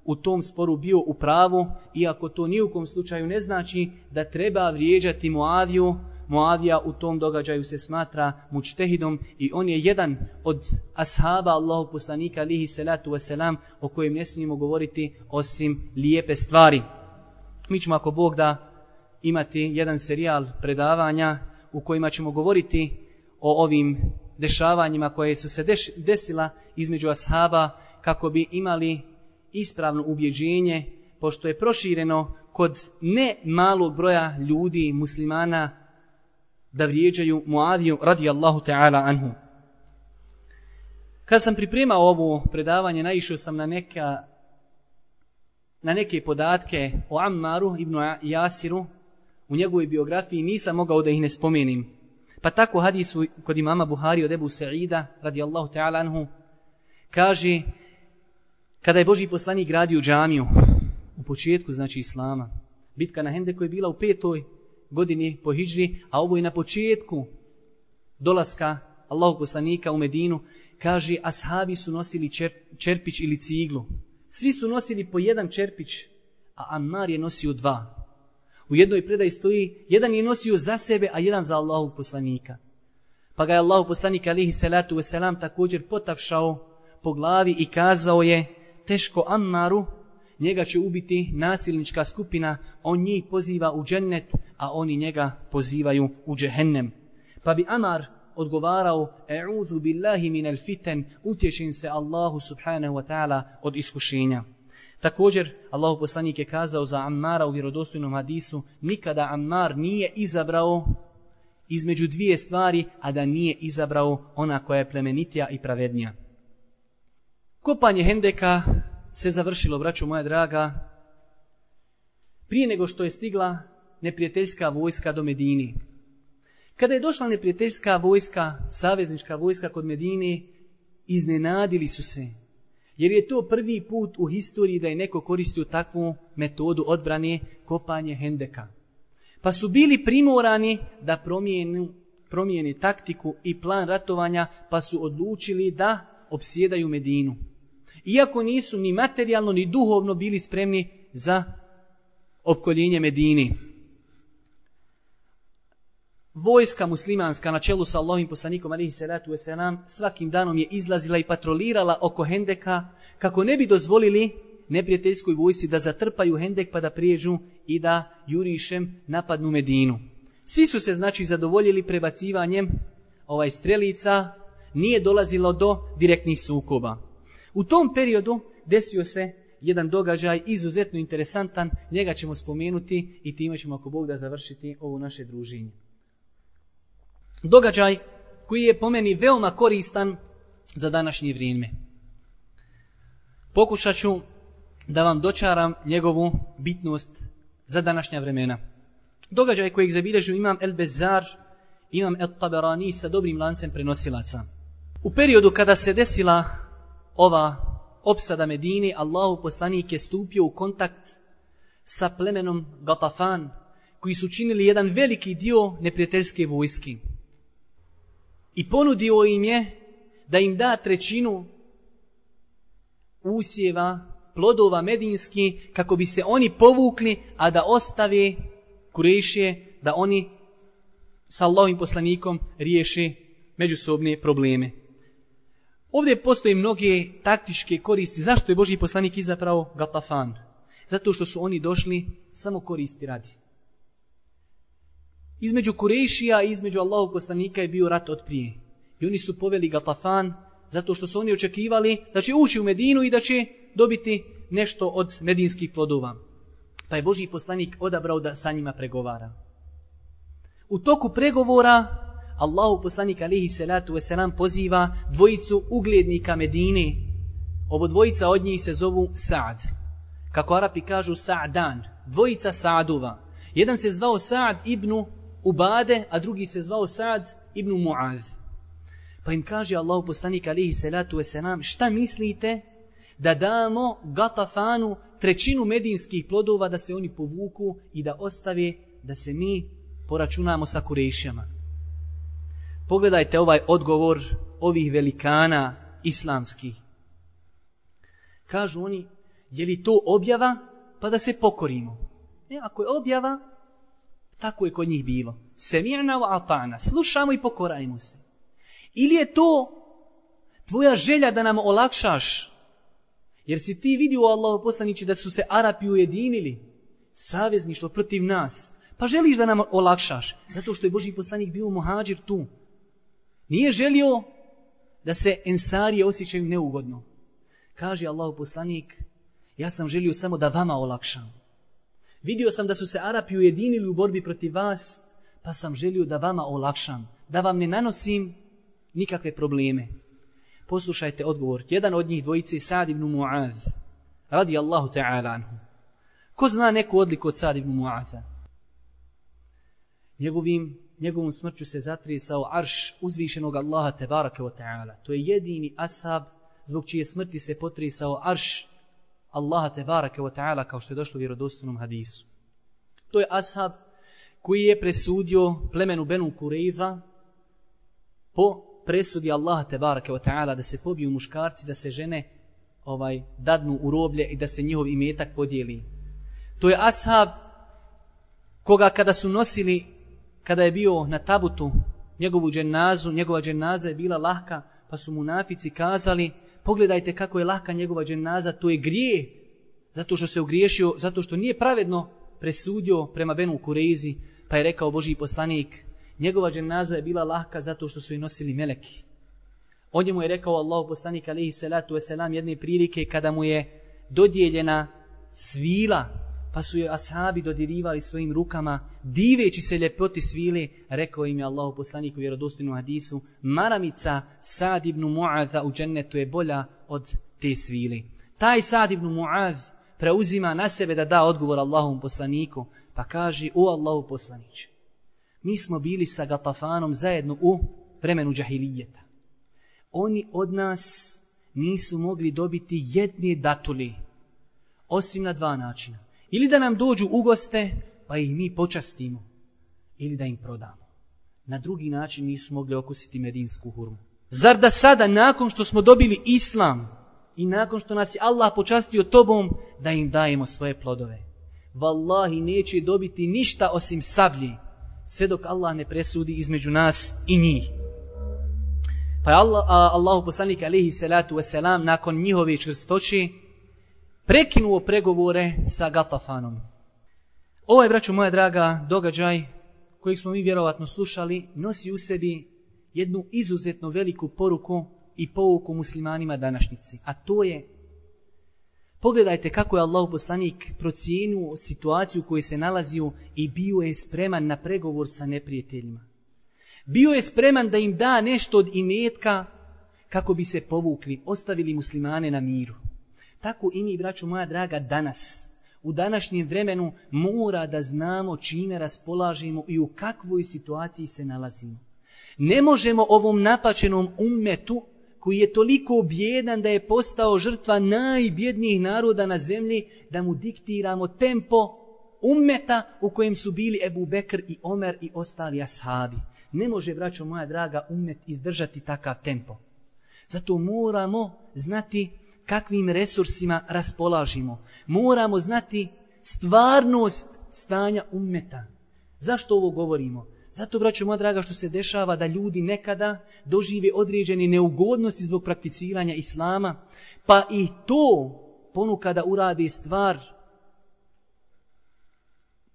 u tom sporu bio u pravu, iako to ni u kom slučaju ne znači da treba vrijeđati Muaviju, Muavija u tom događaju se smatra mučtehidom i on je jedan od ashaba Allahog poslanika alihi salatu wasalam o kojem ne smijemo govoriti osim lijepe stvari. Mi ćemo ako Bog da imati jedan serijal predavanja u kojima ćemo govoriti o ovim dešavanjima koje su se desila između ashaba kako bi imali ispravno ubjeđenje, pošto je prošireno kod ne malog broja ljudi, muslimana, da vrijeđaju Muaviju radijallahu ta'ala anhu. Kad sam pripremao ovo predavanje, naišao sam na neka na neke podatke o Ammaru ibn Jasiru u njegovoj biografiji, nisam mogao da ih ne spomenim. Pa tako hadisu kod imama Buhari od Ebu Sa'ida radijallahu ta'ala anhu kaže Kada je Boži poslanik gradio džamiju, u početku, znači Islama, bitka na Hendeku je bila u petoj godini po Hidžri, a ovo je na početku dolaska Allahog poslanika u Medinu, kaže, ashabi su nosili čer, čerpić ili ciglu. Svi su nosili po jedan čerpić, a Ammar je nosio dva. U jednoj predaji stoji, jedan je nosio za sebe, a jedan za Allahog poslanika. Pa ga je Allahog poslanika, alihi salatu wasalam, također potapšao po glavi i kazao je, teško Ammaru, njega će ubiti nasilnička skupina, on njih poziva u džennet, a oni njega pozivaju u džehennem. Pa bi Amar odgovarao, e'udhu billahi minel fiten, utječim se Allahu subhanahu wa ta'ala od iskušenja. Također, Allahu poslanik je kazao za Ammara u vjerodostojnom hadisu, nikada Ammar nije izabrao između dvije stvari, a da nije izabrao ona koja je plemenitija i pravednija. Kopanje Hendeka se završilo, braćo moja draga, prije nego što je stigla neprijateljska vojska do Medini. Kada je došla neprijateljska vojska, saveznička vojska kod Medine, iznenadili su se. Jer je to prvi put u historiji da je neko koristio takvu metodu odbrane kopanje Hendeka. Pa su bili primorani da promijenu, promijeni taktiku i plan ratovanja, pa su odlučili da obsjedaju Medinu iako nisu ni materijalno ni duhovno bili spremni za opkoljenje Medini. Vojska muslimanska na čelu sa Allahim poslanikom alihi salatu wasalam svakim danom je izlazila i patrolirala oko Hendeka kako ne bi dozvolili neprijateljskoj vojsi da zatrpaju Hendek pa da prijeđu i da jurišem napadnu Medinu. Svi su se znači zadovoljili prebacivanjem ovaj strelica, nije dolazilo do direktnih sukoba. U tom periodu desio se jedan događaj izuzetno interesantan, njega ćemo spomenuti i time ćemo ako Bog da završiti ovo naše druženje. Događaj koji je po meni veoma koristan za današnje vrijeme. Pokušat ću da vam dočaram njegovu bitnost za današnja vremena. Događaj kojeg zabilježu imam El Bezar, imam El Taberani sa dobrim lancem prenosilaca. U periodu kada se desila ova opsada Medine, Allahu poslanik je stupio u kontakt sa plemenom Gatafan, koji su činili jedan veliki dio neprijateljske vojske. I ponudio im je da im da trećinu usjeva, plodova medinski, kako bi se oni povukli, a da ostave kurešije, da oni sa Allahovim poslanikom riješe međusobne probleme. Ovdje postoje mnoge taktičke koristi. Zašto je Boži poslanik izapravo Gatafan? Zato što su oni došli samo koristi radi. Između Kurejšija i između Allahog poslanika je bio rat od prije. I oni su poveli Gatafan zato što su oni očekivali da će ući u Medinu i da će dobiti nešto od medinskih plodova. Pa je Boži poslanik odabrao da sa njima pregovara. U toku pregovora Allahu poslanik alihi salatu wasalam poziva dvojicu uglednika Medine. Ovo dvojica od njih se zovu Sa'd. Kako Arapi kažu Sa'dan, dvojica Sa'dova. Jedan se zvao Sa'd ibn Ubade, a drugi se zvao Sa'd ibn Mu'adh. Pa im kaže Allahu poslanik alihi salatu wasalam, šta mislite da damo Gatafanu trećinu medinskih plodova da se oni povuku i da ostave da se mi poračunamo sa kurejšama. Pogledajte ovaj odgovor ovih velikana islamskih. Kažu oni, je li to objava pa da se pokorimo? E, ako je objava, tako je kod njih bilo. Semirna wa atana, slušamo i pokorajmo se. Ili je to tvoja želja da nam olakšaš? Jer si ti vidio Allaho poslanici da su se Arapi ujedinili, savezništvo protiv nas, pa želiš da nam olakšaš, zato što je Boži poslanik bio muhađir tu. Nije želio da se ensarije osjećaju neugodno. Kaže Allahu poslanik, ja sam želio samo da vama olakšam. Vidio sam da su se Arapi ujedinili u borbi protiv vas, pa sam želio da vama olakšam, da vam ne nanosim nikakve probleme. Poslušajte odgovor. Jedan od njih dvojice je Sad ibn Mu'az. Radi Allahu ta'ala anhu. Ko zna neku odliku od Sad ibn Mu'aza? Njegovim, njegovom smrću se zatrisao arš uzvišenog Allaha tebaraka wa ta'ala. To je jedini ashab zbog čije smrti se potrisao arš Allaha tebaraka wa ta'ala kao što je došlo u vjerodostojnom hadisu. To je ashab koji je presudio plemenu Benu Kureyza po presudi Allaha tebaraka wa ta'ala da se pobiju muškarci, da se žene ovaj dadnu u roblje i da se njihov imetak podijeli. To je ashab koga kada su nosili, kada je bio na tabutu njegovu dženazu, njegova dženaza je bila lahka, pa su munafici kazali, pogledajte kako je lahka njegova dženaza, to je grije, zato što se ugriješio, zato što nije pravedno presudio prema Benu Kurezi, pa je rekao Boži poslanik, njegova dženaza je bila lahka zato što su i nosili meleki. O njemu je rekao Allah poslanik alaihi salatu wasalam jedne prilike kada mu je dodijeljena svila, pa su joj ashabi dodirivali svojim rukama, diveći se ljepoti svile, rekao im je Allahu poslaniku vjerodostinu hadisu, maramica Sad ibn Mu'adha u džennetu je bolja od te svile. Taj Sad ibn Mu'adh preuzima na sebe da da odgovor Allahom poslaniku, pa kaže, o Allahu poslanić, mi smo bili sa Gatafanom zajedno u vremenu džahilijeta. Oni od nas nisu mogli dobiti jedne datuli, osim na dva načina. Ili da nam dođu u goste, pa ih mi počastimo, ili da im prodamo. Na drugi način nisu mogli okusiti medinsku hurmu. Zar da sada, nakon što smo dobili islam, i nakon što nas je Allah počastio tobom, da im dajemo svoje plodove. Wallahi neće dobiti ništa osim sablji, sve dok Allah ne presudi između nas i njih. Pa je Allah, Allahu poslanik alaihi salatu wasalam nakon njihove čvrstoće prekinuo pregovore sa Gatafanom. Ovo je, braću moja draga, događaj kojeg smo mi vjerovatno slušali, nosi u sebi jednu izuzetno veliku poruku i pouku muslimanima današnjici. A to je, pogledajte kako je Allah poslanik procijenuo situaciju u kojoj se nalazio i bio je spreman na pregovor sa neprijateljima. Bio je spreman da im da nešto od imetka kako bi se povukli, ostavili muslimane na miru. Tako i mi, braću moja draga, danas, u današnjem vremenu, mora da znamo čime raspolažimo i u kakvoj situaciji se nalazimo. Ne možemo ovom napačenom ummetu koji je toliko bjedan da je postao žrtva najbjednijih naroda na zemlji, da mu diktiramo tempo ummeta u kojem su bili Ebu Bekr i Omer i ostali ashabi. Ne može, braćo moja draga, ummet izdržati takav tempo. Zato moramo znati kakvim resursima raspolažimo. Moramo znati stvarnost stanja ummeta. Zašto ovo govorimo? Zato, braćo moja draga, što se dešava da ljudi nekada dožive određene neugodnosti zbog prakticiranja islama, pa i to ponukada uradi stvar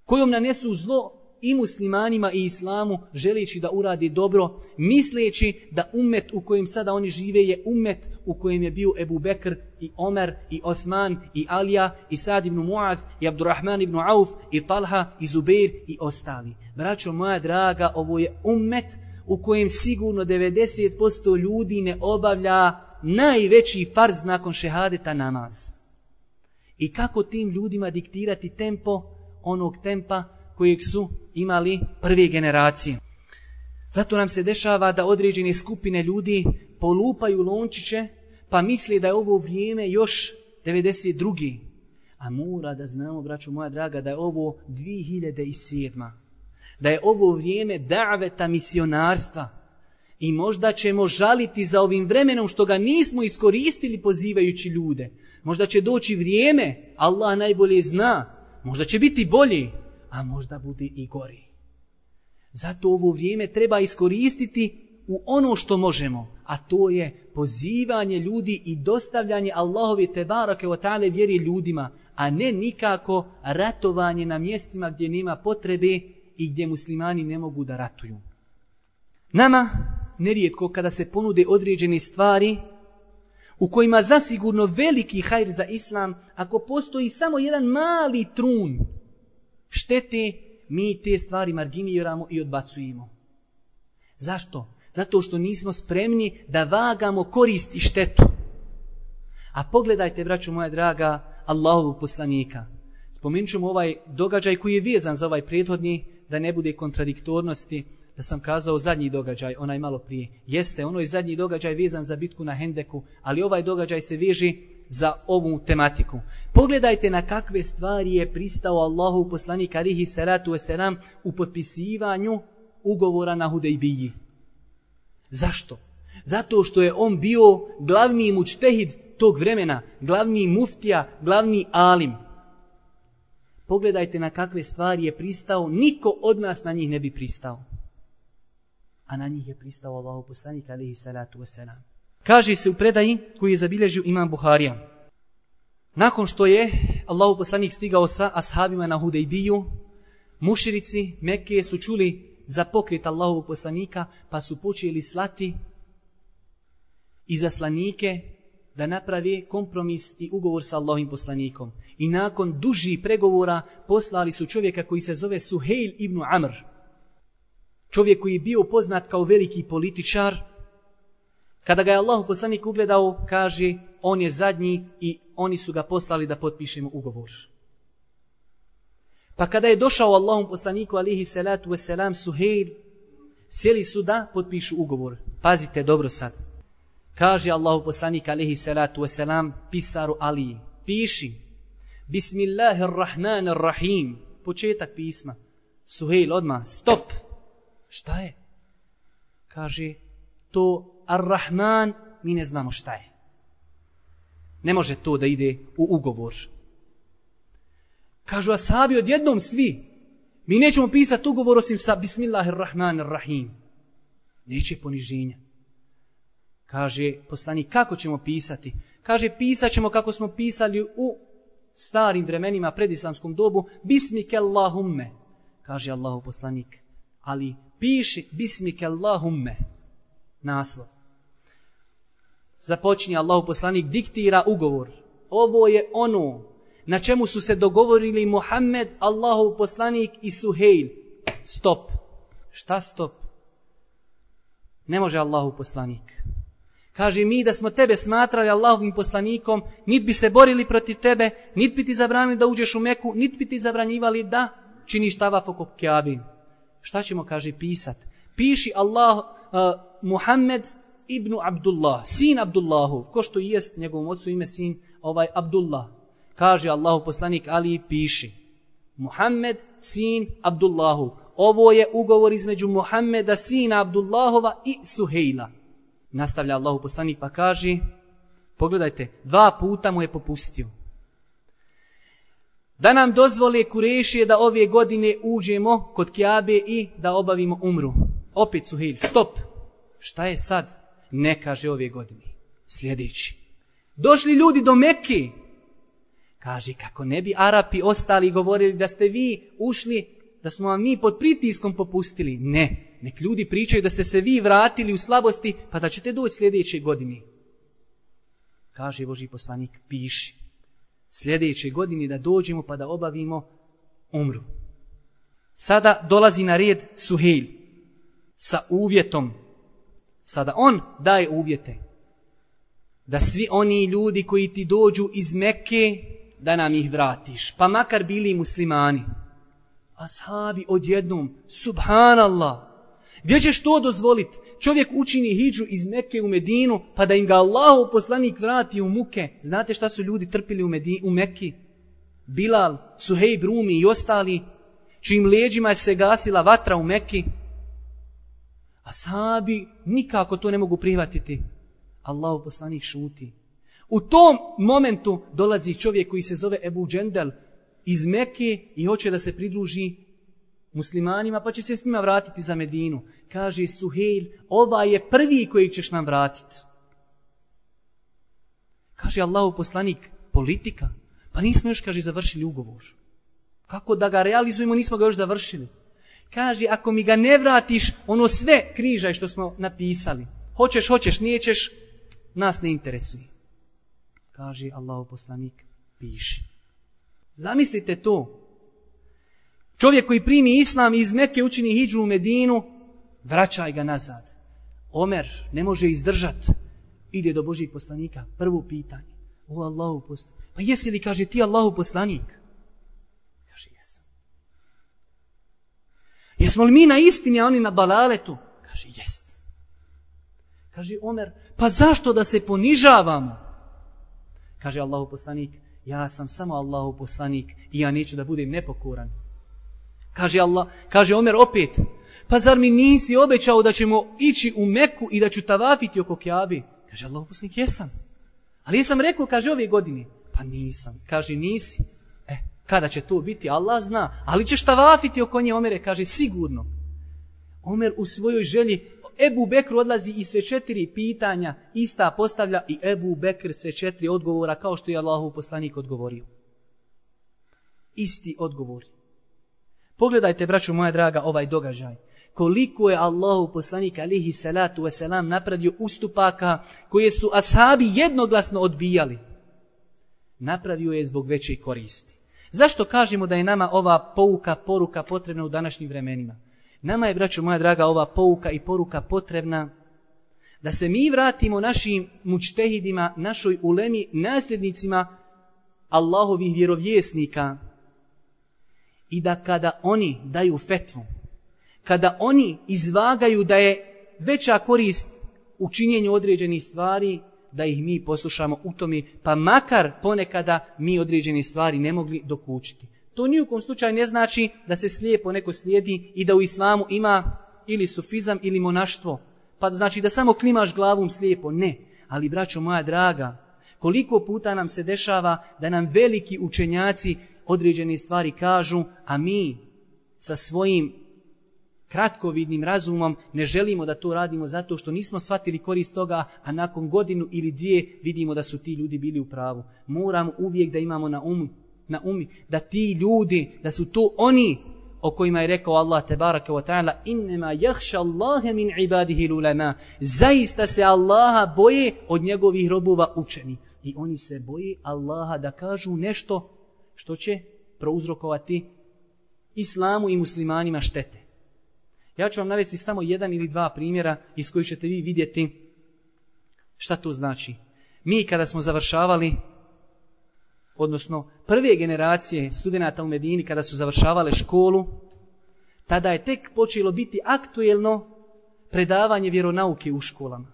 kojom nanesu zlo i muslimanima i islamu, želeći da uradi dobro, misleći da umet u kojem sada oni žive je umet u kojem je bio Ebu Bekr i Omer i Osman i Alija i Sad ibn Muaz i Abdurrahman ibn Auf i Talha i Zubeir i ostali. Braćo moja draga, ovo je umet u kojem sigurno 90% ljudi ne obavlja najveći farz nakon šehadeta namaz. I kako tim ljudima diktirati tempo onog tempa kojeg su imali prve generacije. Zato nam se dešava da određene skupine ljudi polupaju lončiće pa misli da je ovo vrijeme još 92. A mora da znamo, braću moja draga, da je ovo 2007. Da je ovo vrijeme daveta misionarstva. I možda ćemo žaliti za ovim vremenom što ga nismo iskoristili pozivajući ljude. Možda će doći vrijeme, Allah najbolje zna, možda će biti bolji, a možda bude i gori. Zato ovo vrijeme treba iskoristiti u ono što možemo, a to je pozivanje ljudi i dostavljanje Allahove tebarake o tale vjeri ljudima, a ne nikako ratovanje na mjestima gdje nema potrebe i gdje muslimani ne mogu da ratuju. Nama, nerijetko kada se ponude određene stvari, u kojima zasigurno veliki hajr za islam, ako postoji samo jedan mali trun štete, mi te stvari marginiramo i odbacujemo. Zašto? Zato što nismo spremni da vagamo korist i štetu. A pogledajte, braću moja draga, Allahovog poslanika. Spomenut ćemo ovaj događaj koji je vezan za ovaj prethodni, da ne bude kontradiktornosti, da sam kazao zadnji događaj, onaj malo prije. Jeste, ono je zadnji događaj vezan za bitku na Hendeku, ali ovaj događaj se veži za ovu tematiku. Pogledajte na kakve stvari je pristao Allahu poslanik alihi salatu wasalam u potpisivanju ugovora na Hudejbiji. Zašto? Zato što je on bio glavni mučtehid tog vremena, glavni muftija, glavni alim. Pogledajte na kakve stvari je pristao, niko od nas na njih ne bi pristao. A na njih je pristao Allahu poslanik alihi salatu wasalam. Kaže se u predaji koji je zabilježio imam Buharija. Nakon što je Allahu poslanik stigao sa ashabima na Hudejbiju, muširici Mekke su čuli za pokret Allahovog poslanika, pa su počeli slati i zaslanike da naprave kompromis i ugovor sa Allahovim poslanikom. I nakon dužih pregovora poslali su čovjeka koji se zove Suheil ibn Amr. Čovjek koji je bio poznat kao veliki političar. Kada ga je Allahu poslanik ugledao, kaže, on je zadnji i oni su ga poslali da potpišemo ugovor. Pa kada je došao Allahom poslaniku alihi salatu wasalam Suheil, sjeli su da potpišu ugovor. Pazite dobro sad. Kaže Allahu poslanik alihi salatu wasalam pisaru Ali, piši Bismillahirrahmanirrahim. Početak pisma. Suheil odma stop. Šta je? Kaže, to Ar-Rahman, mi ne znamo šta je. Ne može to da ide u ugovor. Kažu ashabi odjednom svi. Mi nećemo pisati ugovor osim sa Bismillahirrahmanirrahim. Neće poniženja. Kaže poslanik, kako ćemo pisati? Kaže, pisat ćemo kako smo pisali u starim vremenima pred islamskom dobu. Bismike Allahumme. Kaže Allahu poslanik. Ali piši Bismike Allahumme. Naslov. Započni Allahu poslanik, diktira ugovor. Ovo je ono na čemu su se dogovorili Muhammed, Allahov poslanik i Suheil. Stop. Šta stop? Ne može Allahov poslanik. Kaže mi da smo tebe smatrali Allahovim poslanikom, nit bi se borili protiv tebe, nit bi ti zabranili da uđeš u Meku, nit bi ti zabranjivali da činiš tavaf oko Kjabi. Šta ćemo, kaže, pisat? Piši Allah, uh, Muhammed ibn Abdullah, sin Abdullahov, ko što jest njegovom ocu ime sin, ovaj Abdullah, kaže Allahu poslanik Ali piši. Muhammed sin Abdullahov. ovo je ugovor između Muhammeda sina Abdullahova i Suhejla. Nastavlja Allahu poslanik pa kaže pogledajte dva puta mu je popustio. Da nam dozvole kurešije da ove godine uđemo kod Kjabe i da obavimo umru. Opet Suhejl stop. Šta je sad? Ne kaže ove godine sljedeći došli ljudi do Mekke Kaže, kako ne bi Arapi ostali govorili da ste vi ušli, da smo vam mi pod pritiskom popustili. Ne, nek ljudi pričaju da ste se vi vratili u slabosti, pa da ćete doći sljedeće godine. Kaže Boži poslanik, piši. Sljedeće godine da dođemo pa da obavimo umru. Sada dolazi na red Suhejl sa uvjetom. Sada on daje uvjete. Da svi oni ljudi koji ti dođu iz Mekke, da nam ih vratiš, pa makar bili muslimani. Ashabi odjednom, subhanallah, Gdje ćeš to dozvoliti? Čovjek učini hijđu iz Mekke u Medinu, pa da im ga Allahu poslanik vrati u muke. Znate šta su ljudi trpili u, Medini, u Mekki? Bilal, Suhej Brumi i ostali, čim leđima je se gasila vatra u Mekki. A nikako to ne mogu prihvatiti. Allahu poslanik šuti. U tom momentu dolazi čovjek koji se zove Ebu Džendel iz Mekke i hoće da se pridruži muslimanima, pa će se s njima vratiti za Medinu. Kaže Suhejl, ova je prvi koji ćeš nam vratiti. Kaže Allahu poslanik, politika. Pa nismo još, kaže, završili ugovor. Kako da ga realizujemo, nismo ga još završili. Kaže, ako mi ga ne vratiš, ono sve križaj što smo napisali. Hoćeš, hoćeš, nijećeš, nas ne interesuje. Kaže Allahu poslanik, piši. Zamislite to. Čovjek koji primi islam iz Mekke učini hijđu u Medinu, vraćaj ga nazad. Omer ne može izdržat. Ide do Božih poslanika. Prvo pitanje. O Allahu poslanik. Pa jesi li, kaže, ti Allahu poslanik? Kaže, jesam. Jesmo li mi na istini, a oni na balaletu? Kaže, jest. Kaže, Omer, pa zašto da se ponižavamo? Kaže Allahu poslanik, ja sam samo Allahu poslanik i ja neću da budem nepokoran. Kaže Allah, kaže Omer opet, pa zar mi nisi obećao da ćemo ići u Meku i da ću tavafiti oko Kjabi? Kaže Allah, poslanik, jesam. Ali jesam rekao, kaže ove godine, pa nisam. Kaže, nisi. Kada će to biti, Allah zna. Ali ćeš tavafiti oko nje, Omere, kaže, sigurno. Omer u svojoj želji, Ebu Bekru odlazi i sve četiri pitanja ista postavlja i Ebu Bekr sve četiri odgovora kao što je Allahu poslanik odgovorio. Isti odgovori. Pogledajte, braću moja draga, ovaj događaj. Koliko je Allahu poslanik alihi salatu wasalam napravio ustupaka koje su ashabi jednoglasno odbijali. Napravio je zbog veće koristi. Zašto kažemo da je nama ova pouka, poruka potrebna u današnjim vremenima? Nama je, braću moja draga, ova pouka i poruka potrebna da se mi vratimo našim mučtehidima, našoj ulemi, nasljednicima Allahovih vjerovjesnika, i da kada oni daju fetvu, kada oni izvagaju da je veća korist u činjenju određenih stvari, da ih mi poslušamo u tome, pa makar ponekada mi određene stvari ne mogli dokučiti. To nijukom slučaju ne znači da se slijepo neko slijedi i da u islamu ima ili sufizam ili monaštvo. Pa znači da samo klimaš glavom slijepo. Ne. Ali, braćo moja draga, koliko puta nam se dešava da nam veliki učenjaci određene stvari kažu, a mi sa svojim kratkovidnim razumom ne želimo da to radimo zato što nismo shvatili korist toga, a nakon godinu ili dvije vidimo da su ti ljudi bili u pravu. Moramo uvijek da imamo na umu na umi da ti ljudi, da su to oni o kojima je rekao Allah tebaraka wa ta'ala innema jahša Allahe min ibadihi lulema zaista se Allaha boje od njegovih robova učeni i oni se boje Allaha da kažu nešto što će prouzrokovati islamu i muslimanima štete. Ja ću vam navesti samo jedan ili dva primjera iz kojih ćete vi vidjeti šta to znači. Mi kada smo završavali, odnosno prve generacije studenta u Medini kada su završavale školu, tada je tek počelo biti aktuelno predavanje vjeronauke u školama.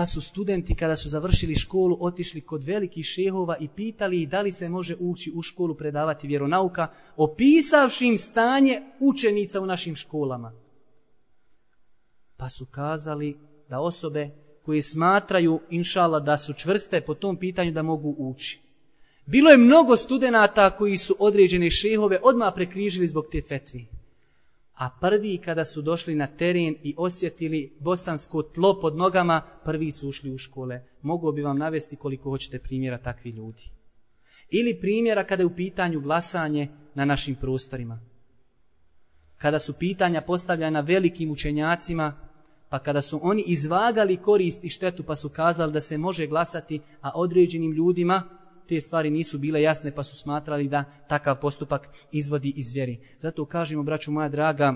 Pa su studenti kada su završili školu otišli kod velikih šehova i pitali da li se može ući u školu predavati vjeronauka, opisavši im stanje učenica u našim školama. Pa su kazali da osobe koje smatraju, inšala, da su čvrste po tom pitanju da mogu ući. Bilo je mnogo studenata koji su određene šehove odmah prekrižili zbog te fetvi. A prvi kada su došli na teren i osjetili bosansko tlo pod nogama, prvi su ušli u škole. Mogu bi vam navesti koliko hoćete primjera takvi ljudi. Ili primjera kada je u pitanju glasanje na našim prostorima. Kada su pitanja postavljena velikim učenjacima, pa kada su oni izvagali korist i štetu pa su kazali da se može glasati, a određenim ljudima te stvari nisu bile jasne pa su smatrali da takav postupak izvodi iz vjeri. Zato kažemo, braću moja draga,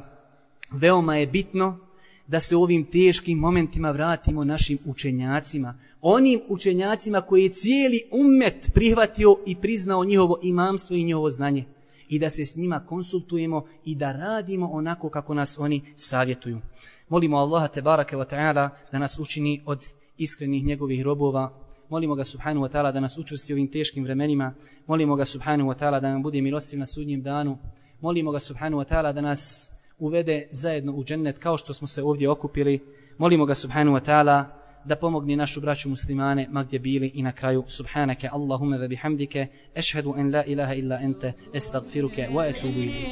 veoma je bitno da se u ovim teškim momentima vratimo našim učenjacima. Onim učenjacima koji je cijeli umet prihvatio i priznao njihovo imamstvo i njihovo znanje. i da se s njima konsultujemo i da radimo onako kako nas oni savjetuju. Molimo Allaha te barake wa ta'ala da nas učini od iskrenih njegovih robova. Molimo ga subhanahu wa ta'ala da nas učusti ovim teškim vremenima. Molimo ga subhanahu wa ta'ala da nam bude milostiv na sudnjem danu. Molimo ga subhanahu wa ta'ala da nas uvede zajedno u džennet kao što smo se ovdje okupili. Molimo ga subhanahu wa ta'ala da pomogne našu braću muslimane ma gdje bili i na kraju subhanaka Allahumma ve bihamdike ešhedu en la ilaha illa ente estagfiruke wa etubu